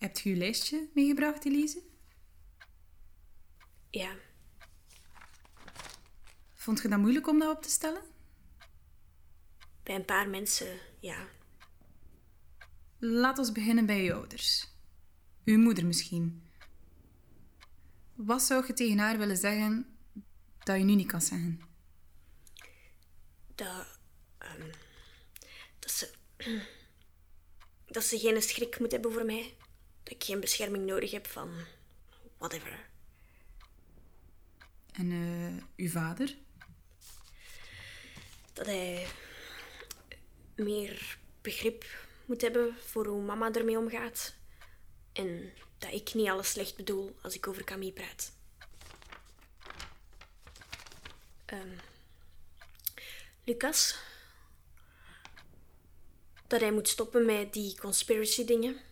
Hebt je je lijstje meegebracht, Elise? Ja, Vond je dat moeilijk om dat op te stellen? bij een paar mensen, ja. Laat ons beginnen bij je ouders. Uw moeder misschien. Wat zou je tegen haar willen zeggen dat je nu niet kan zeggen? Dat, ehm, dat ze... Dat ze geen schrik moet hebben voor mij. Dat ik geen bescherming nodig heb van... Whatever. En eh, uw vader? Dat hij meer begrip moet hebben voor hoe mama ermee omgaat. En dat ik niet alles slecht bedoel als ik over Camille praat. Ehm, Lucas. Dat hij moet stoppen met die conspiracy dingen.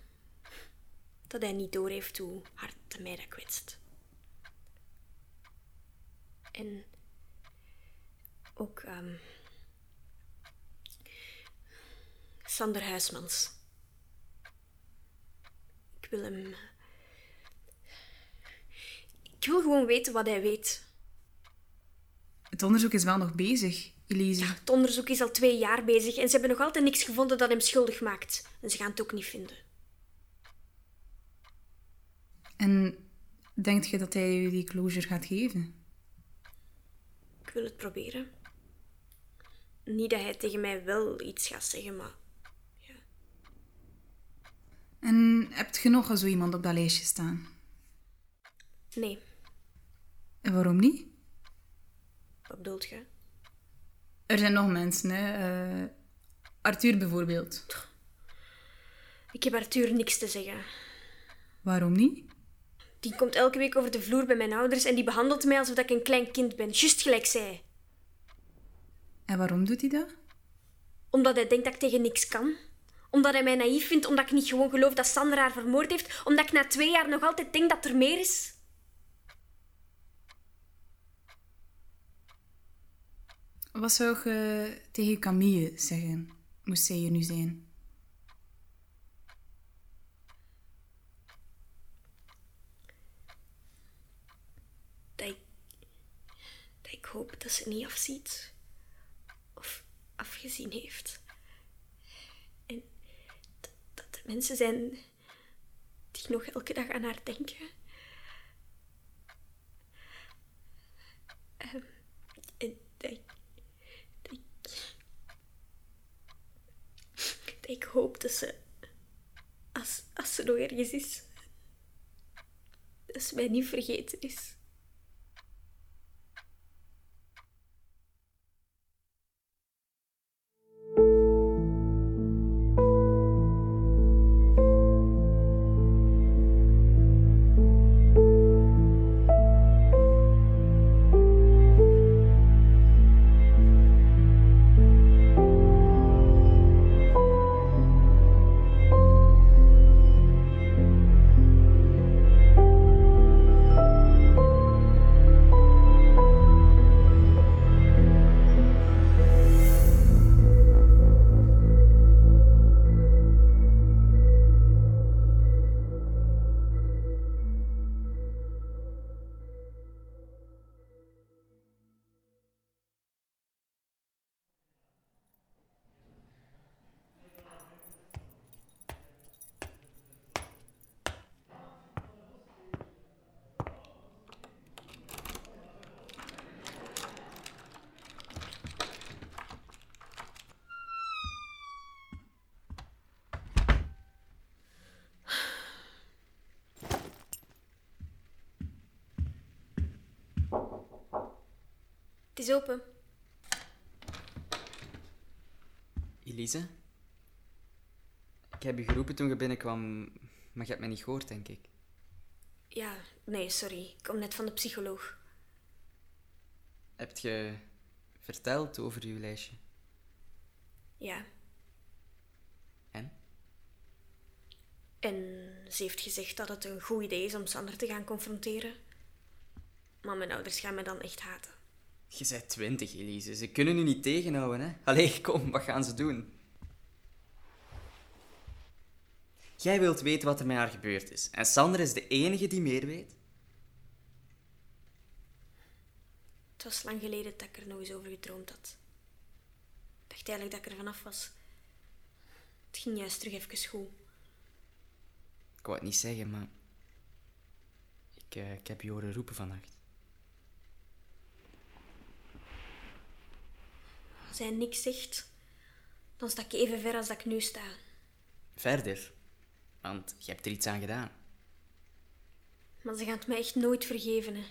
Dat hij niet doorheeft hoe hard mij dat kwetst. En ook ehm, Sander Huismans. Ik wil hem. Ik wil gewoon weten wat hij weet. Het onderzoek is wel nog bezig, Elise. Het onderzoek is al twee jaar bezig en ze hebben nog altijd niks gevonden dat hem schuldig maakt. En ze gaan het ook niet vinden. En denkt je dat hij je die closure gaat geven? Ik wil het proberen. Niet dat hij tegen mij wel iets gaat zeggen, maar En heb je nog zo iemand op dat lijstje staan? nee. En waarom niet? Wat bedoelt je? Er zijn nog mensen, hè. Eh, Arthur bijvoorbeeld. Ik heb Arthur niks te zeggen. Waarom niet? Die komt elke week over de vloer bij mijn ouders en die behandelt mij alsof ik een klein kind ben. Juist gelijk zij. En waarom doet hij dat? Omdat hij denkt dat ik tegen niks kan. Omdat hij mij naïef vindt, omdat ik niet gewoon geloof dat Sander haar vermoord heeft. Omdat ik na twee jaar nog altijd denk dat er meer is. Wat zou je tegen Camille zeggen, moest zij hier nu zijn? Dat ik, dat ik hoop dat ze niet afziet. Of afgezien heeft. En dat, er mensen zijn die nog elke dag aan haar denken. Ehm, en ik, dat ik, dat ik hoop dat ze, als, als ze nog ergens is, dat ze mij niet vergeten is. Is open. Elise? Ik heb je geroepen toen je binnenkwam, maar je hebt mij niet gehoord, denk ik. Ja, nee, sorry. Ik kom net van de psycholoog. Heb je verteld over je lijstje? Ja. En? En ze heeft gezegd dat het een goed idee is om Sander te gaan confronteren. Maar mijn ouders gaan me dan echt haten. Je bent twintig, Elise. Ze kunnen u niet tegenhouden, hè? Allee, kom, wat gaan ze doen? Jij wilt weten wat er met haar gebeurd is. En Sander is de enige die meer weet. Het was lang geleden dat ik er nog eens over gedroomd had. Ik dacht eigenlijk dat ik er vanaf was. Het ging juist terug even goed. Ik wou het niet zeggen, maar... Ik, eh, ik heb je horen roepen vannacht. Als hij niks zegt, dan sta ik even ver als dat ik nu sta. Verder. Want je hebt er iets aan gedaan. Maar ze gaan het mij echt nooit vergeven. Hè.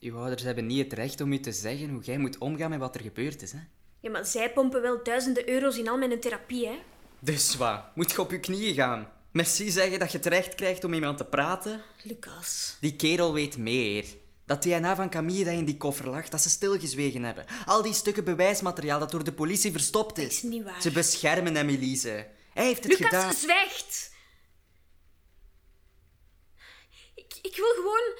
Uw ouders hebben niet het recht om u te zeggen hoe jij moet omgaan met wat er gebeurd is, hè? Ja, maar zij pompen wel duizenden euro's in al mijn therapie, hè? Dus wat? Moet je op je knieën gaan? Merci zeggen dat je het recht krijgt om iemand te praten? Lucas. Die kerel weet meer. Dat DNA van Camille dat in die koffer lag, dat ze stilgezwegen hebben. Al die stukken bewijsmateriaal dat door de politie verstopt is. Dat is niet waar. Ze beschermen hem, Elise. Hij heeft het Lucas, gedaan. zwijgt! Ik, ik wil gewoon...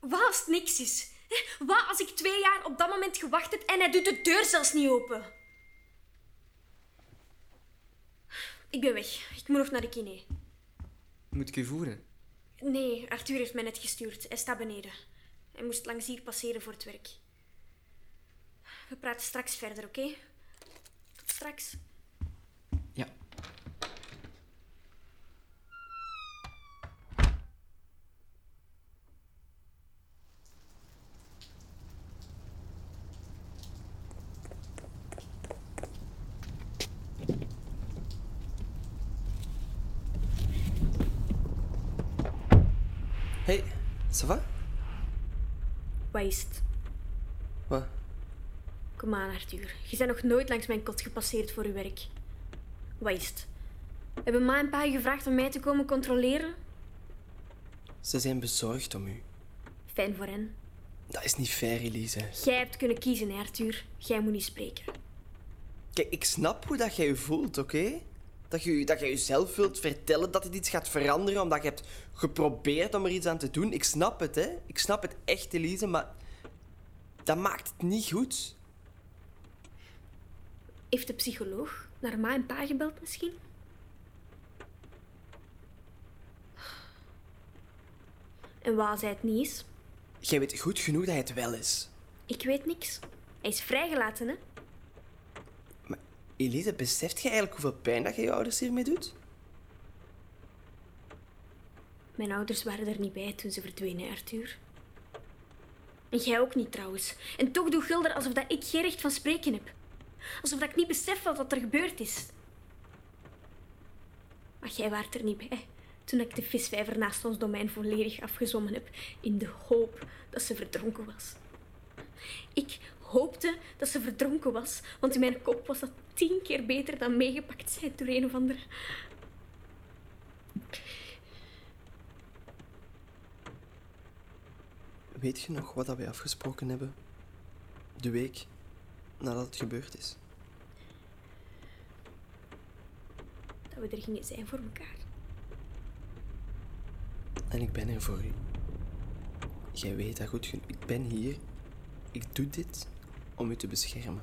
Wat als het niks is? Wat als ik twee jaar op dat moment gewacht heb en hij doet de deur zelfs niet open? Ik ben weg. Ik moet nog naar de kine. Moet ik u voeren? Nee, Arthur heeft mij net gestuurd. Hij staat beneden. Hij moest langs hier passeren voor het werk. We praten straks verder, oké? Tot straks. Ja. Hey, ça va? Wat is het? Wat? Kom aan, Arthur. Je bent nog nooit langs mijn kot gepasseerd voor uw werk. Wat is het? Hebben ma en pa je gevraagd om mij te komen controleren? Ze zijn bezorgd om u. Fijn voor hen. Dat is niet fair, Elise. Jij hebt kunnen kiezen, hè, Arthur. Jij moet niet spreken. Kijk, ik snap hoe dat jij je voelt, oké? Dat je, dat je jezelf wilt vertellen dat dit iets gaat veranderen omdat je hebt geprobeerd om er iets aan te doen. Ik snap het, hè? Ik snap het echt, Elise, maar dat maakt het niet goed. Heeft de psycholoog naar ma en pa gebeld misschien? En wat als hij het niet is? Jij weet goed genoeg dat hij het wel is. Ik weet niks. Hij is vrijgelaten, hè? Elise, beseft je eigenlijk hoeveel pijn dat je je ouders hiermee doet? Mijn ouders waren er niet bij toen ze verdwenen, Arthur. En jij ook niet, trouwens. En toch doe Gilder alsof dat ik geen recht van spreken heb. Alsof dat ik niet besef wat er gebeurd is. Maar jij waart er niet bij toen ik de visvijver naast ons domein volledig afgezommen heb, in de hoop dat ze verdronken was. Ik hoopte dat ze verdronken was, want in mijn kop was dat tien keer beter dan meegepakt zijn door een of andere. Weet je nog wat dat wij afgesproken hebben? De week nadat het gebeurd is. Dat we er gingen zijn voor elkaar. En ik ben er voor u. Jij weet dat goed genoeg. Ik ben hier. Ik doe dit om u te beschermen.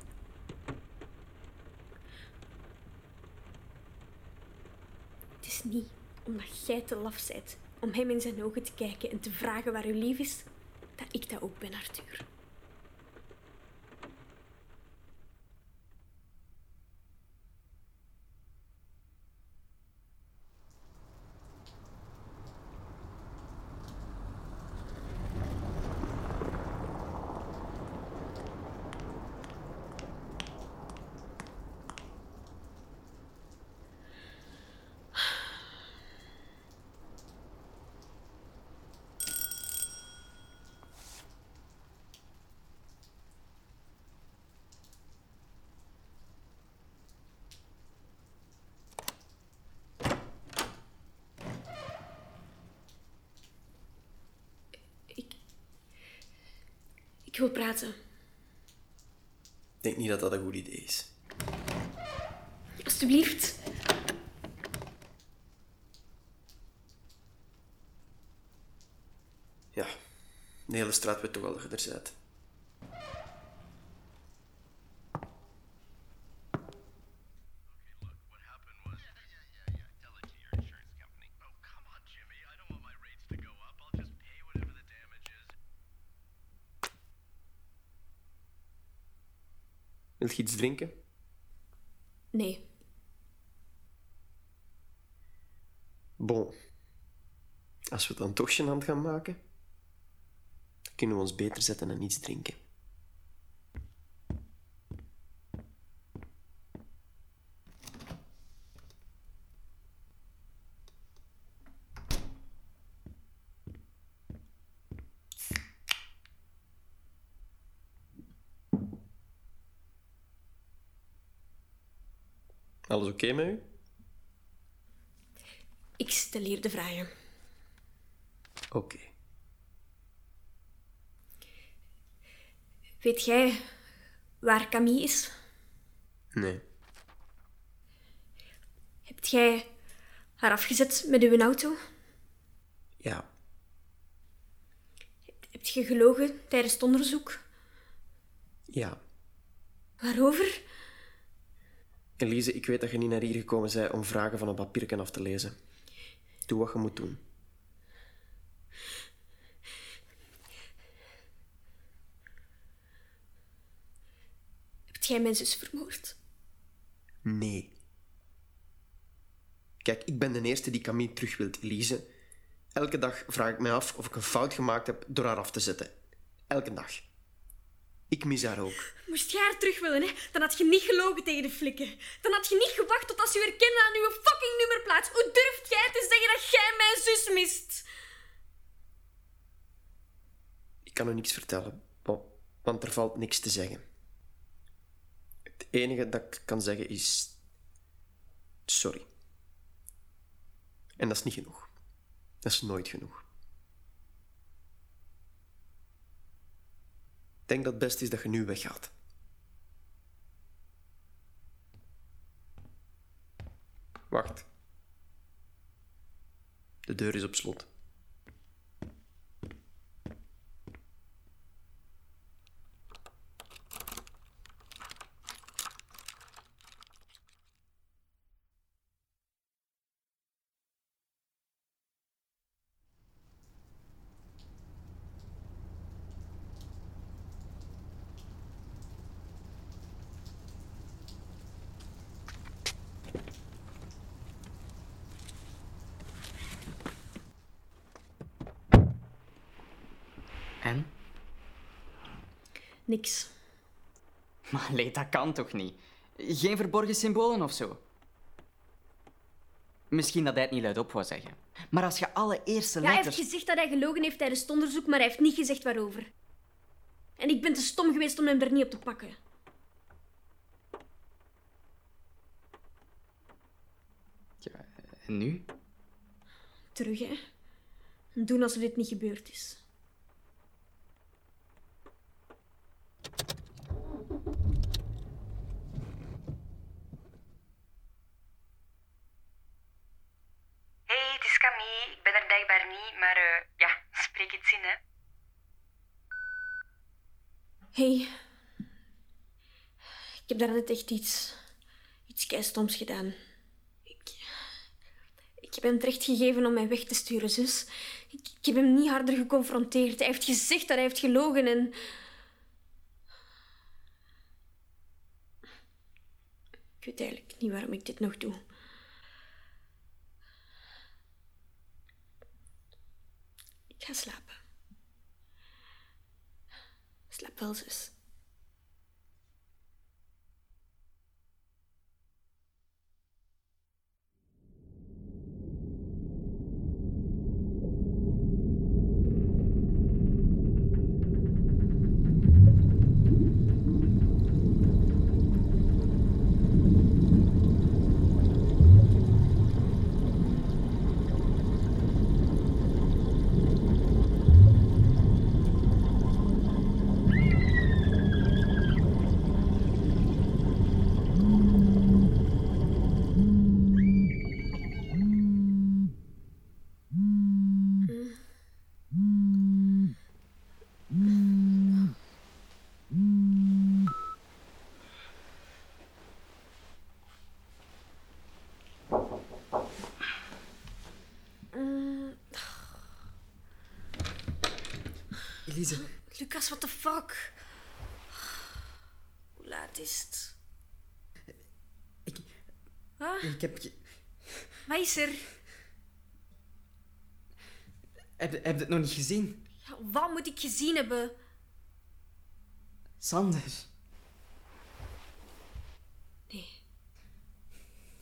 Het is niet omdat jij te laf bent om hem in zijn ogen te kijken en te vragen waar uw lief is, dat ik dat ook ben, Arthur. Wil praten. Ik denk niet dat dat een goed idee is. Alsjeblieft. Ja, de hele straat weet toch al dat je er. Wil je iets drinken? Nee. Bon. Als we het dan toch gênant gaan maken, kunnen we ons beter zetten en iets drinken. Alles oké met u? Ik stel hier de vragen. Oké. Weet jij waar Camille is? Nee. Hebt jij haar afgezet met uw auto? Ja. Heb je gelogen tijdens het onderzoek? Ja. Waarover? Elise, ik weet dat je niet naar hier gekomen bent om vragen van een papierken af te lezen. Doe wat je moet doen. Hebt jij mijn zus vermoord? Nee. Kijk, ik ben de eerste die Camille terug wilt, Elise. Elke dag vraag ik mij af of ik een fout gemaakt heb door haar af te zetten. Elke dag. Ik mis haar ook. Moest jij haar terug willen, hè? dan had je niet gelogen tegen de flikken. Dan had je niet gewacht tot als je herkende aan uw fucking nummerplaats. Hoe durft jij te zeggen dat jij mijn zus mist? Ik kan u niks vertellen, wa- want er valt niks te zeggen. Het enige dat ik kan zeggen is... Sorry. En dat is niet genoeg. Dat is nooit genoeg. Denk dat het best is dat je nu weggaat. Wacht. De deur is op slot. En? Niks. Maar nee, dat kan toch niet? Geen verborgen symbolen of zo? Misschien dat hij het niet luidop wou zeggen. Maar als je alle eerste Ja, hij heeft letters... gezegd dat hij gelogen heeft tijdens het onderzoek, maar hij heeft niet gezegd waarover. En ik ben te stom geweest om hem er niet op te pakken. Ja, en nu? Terug, hè? Doen alsof dit niet gebeurd is. hey, het is Camille. Ik ben er blijkbaar niet, maar eh, ja, spreek het zin, hè. Hey. Ik heb daarnet echt iets... iets keistoms gedaan. Ik... Ik heb hem terecht gegeven om mij weg te sturen, zus. Ik, ik heb hem niet harder geconfronteerd. Hij heeft gezegd dat hij heeft gelogen en... Ik weet eigenlijk niet waarom ik dit nog doe. Ik ga slapen. Slaap wel, zus. Elise, Lucas, what the fuck? Hoe laat is het? Ik, Wat? ik heb... Wat is er? Heb, heb je het nog niet gezien? Ja, wat moet ik gezien hebben? Sander. Nee,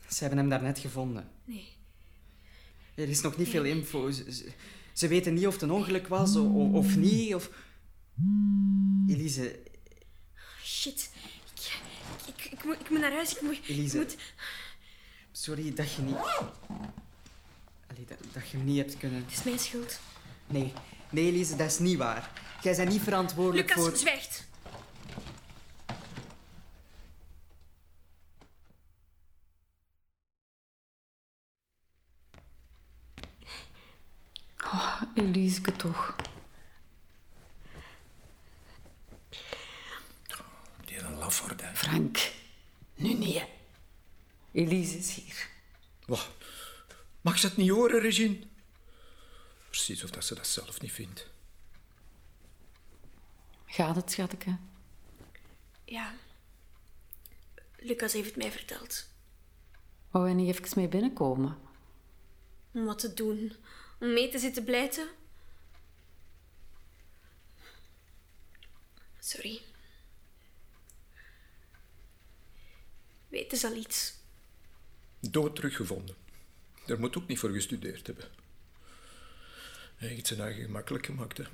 Ze hebben hem daarnet gevonden. nee. Er is nog niet veel info. Ze, ze- weten niet of het een ongeluk was of, niet. Of... Elise, Shit. Ik, ik, ik, moet, ik moet naar huis. Ik moet... Ik Elise. moet... sorry dat je niet... Allee, dat, dat je hem niet hebt kunnen... Het is mijn schuld. Nee, nee Elise, dat is niet waar. Jij bent niet verantwoordelijk Lucas, voor... zwijgt. Eliske toch. Die een lafaard, hè. Frank, nu niet. Elise is hier. Wat? Mag ze het niet horen, Regine? Precies of dat ze dat zelf niet vindt. Gaat het, schatje? Ja. Lucas heeft het mij verteld. Wou je niet even mee binnenkomen? Om wat te doen. Om mee te zitten blijten. Sorry. Weten ze al iets? Dood teruggevonden. Daar moet ook niet voor gestudeerd hebben. Hij heeft zijn eigen gemakkelijk gemaakt, hè.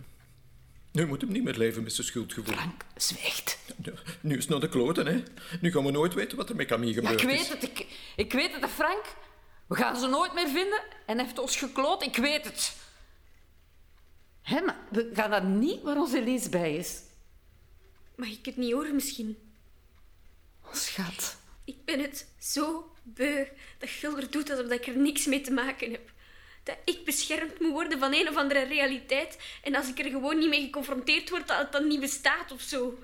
Nu moet hem niet meer leven met zijn schuldgevoel. Frank, zwijgt. Ja, Nu is het naar de kloten, hè. Nu gaan we nooit weten wat er met Camille Ja, gebeurd ik is. weet het. Ik, ik weet het, Frank. We gaan ze nooit meer vinden en heeft ons gekloot. Ik weet het. Hé, maar we gaan dat niet waar onze Elise bij is. Mag ik het niet horen misschien? Oh, schat. Ik ben het zo beu dat Gulder doet alsof ik er niks mee te maken heb. Dat ik beschermd moet worden van een of andere realiteit en als ik er gewoon niet mee geconfronteerd word, dat het dan niet bestaat of zo.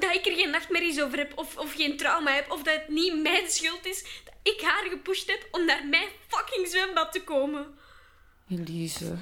Dat ik er geen nachtmerries over heb of, of geen trauma heb of dat het niet mijn schuld is ik haar gepusht heb om naar mijn fucking zwembad te komen. Elise.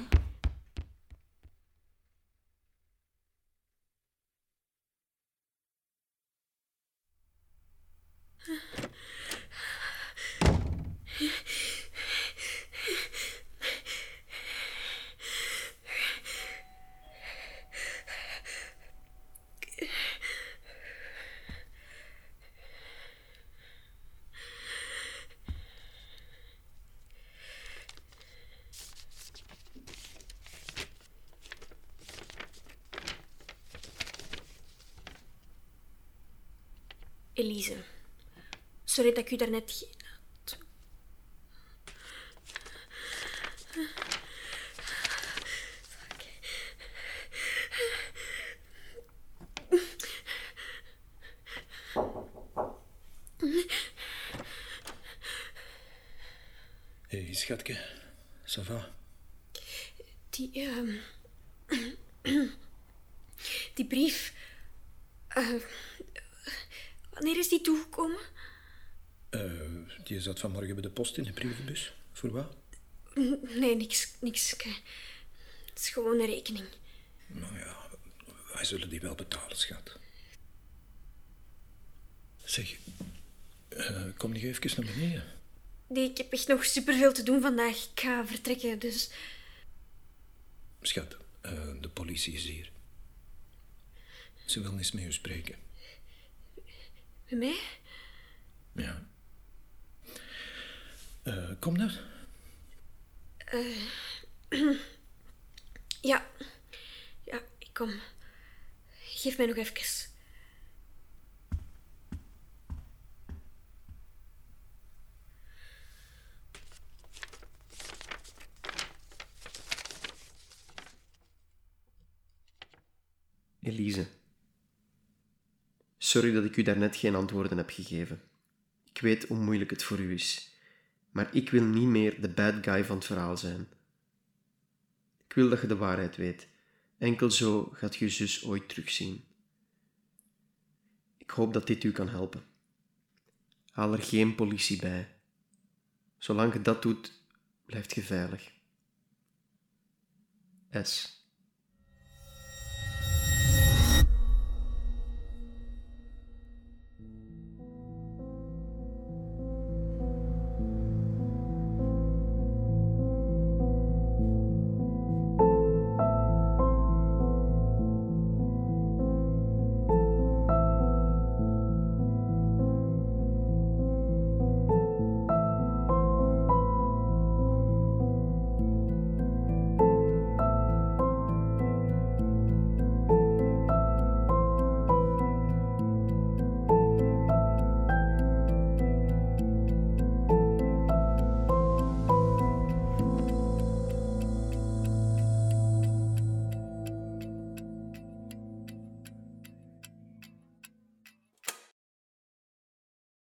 Elise, sorry dat ik u daarnet geen... Hé, hey, schatje. Ça va? Die, ehm, die brief. Die toegekomen? Eh, die zat vanmorgen bij de post in de brievenbus. Voor wat? Nee, niks. niks. Ik, eh, Het is gewoon een rekening. Nou ja, wij zullen die wel betalen, schat. Zeg, eh, kom nog even naar beneden. Nee, ik heb echt nog superveel te doen vandaag. Ik ga vertrekken, dus... Schat, de politie is hier. Ze wil eens met u spreken. Met mij? Ja. Eh, kom dan. Ja. Ja, ik kom. Geef mij nog even. Elise. Sorry dat ik u daarnet geen antwoorden heb gegeven. Ik weet hoe moeilijk het voor u is. Maar ik wil niet meer de bad guy van het verhaal zijn. Ik wil dat je de waarheid weet. Enkel zo gaat je zus ooit terugzien. Ik hoop dat dit u kan helpen. Haal er geen politie bij. Zolang je dat doet, blijft je veilig. S.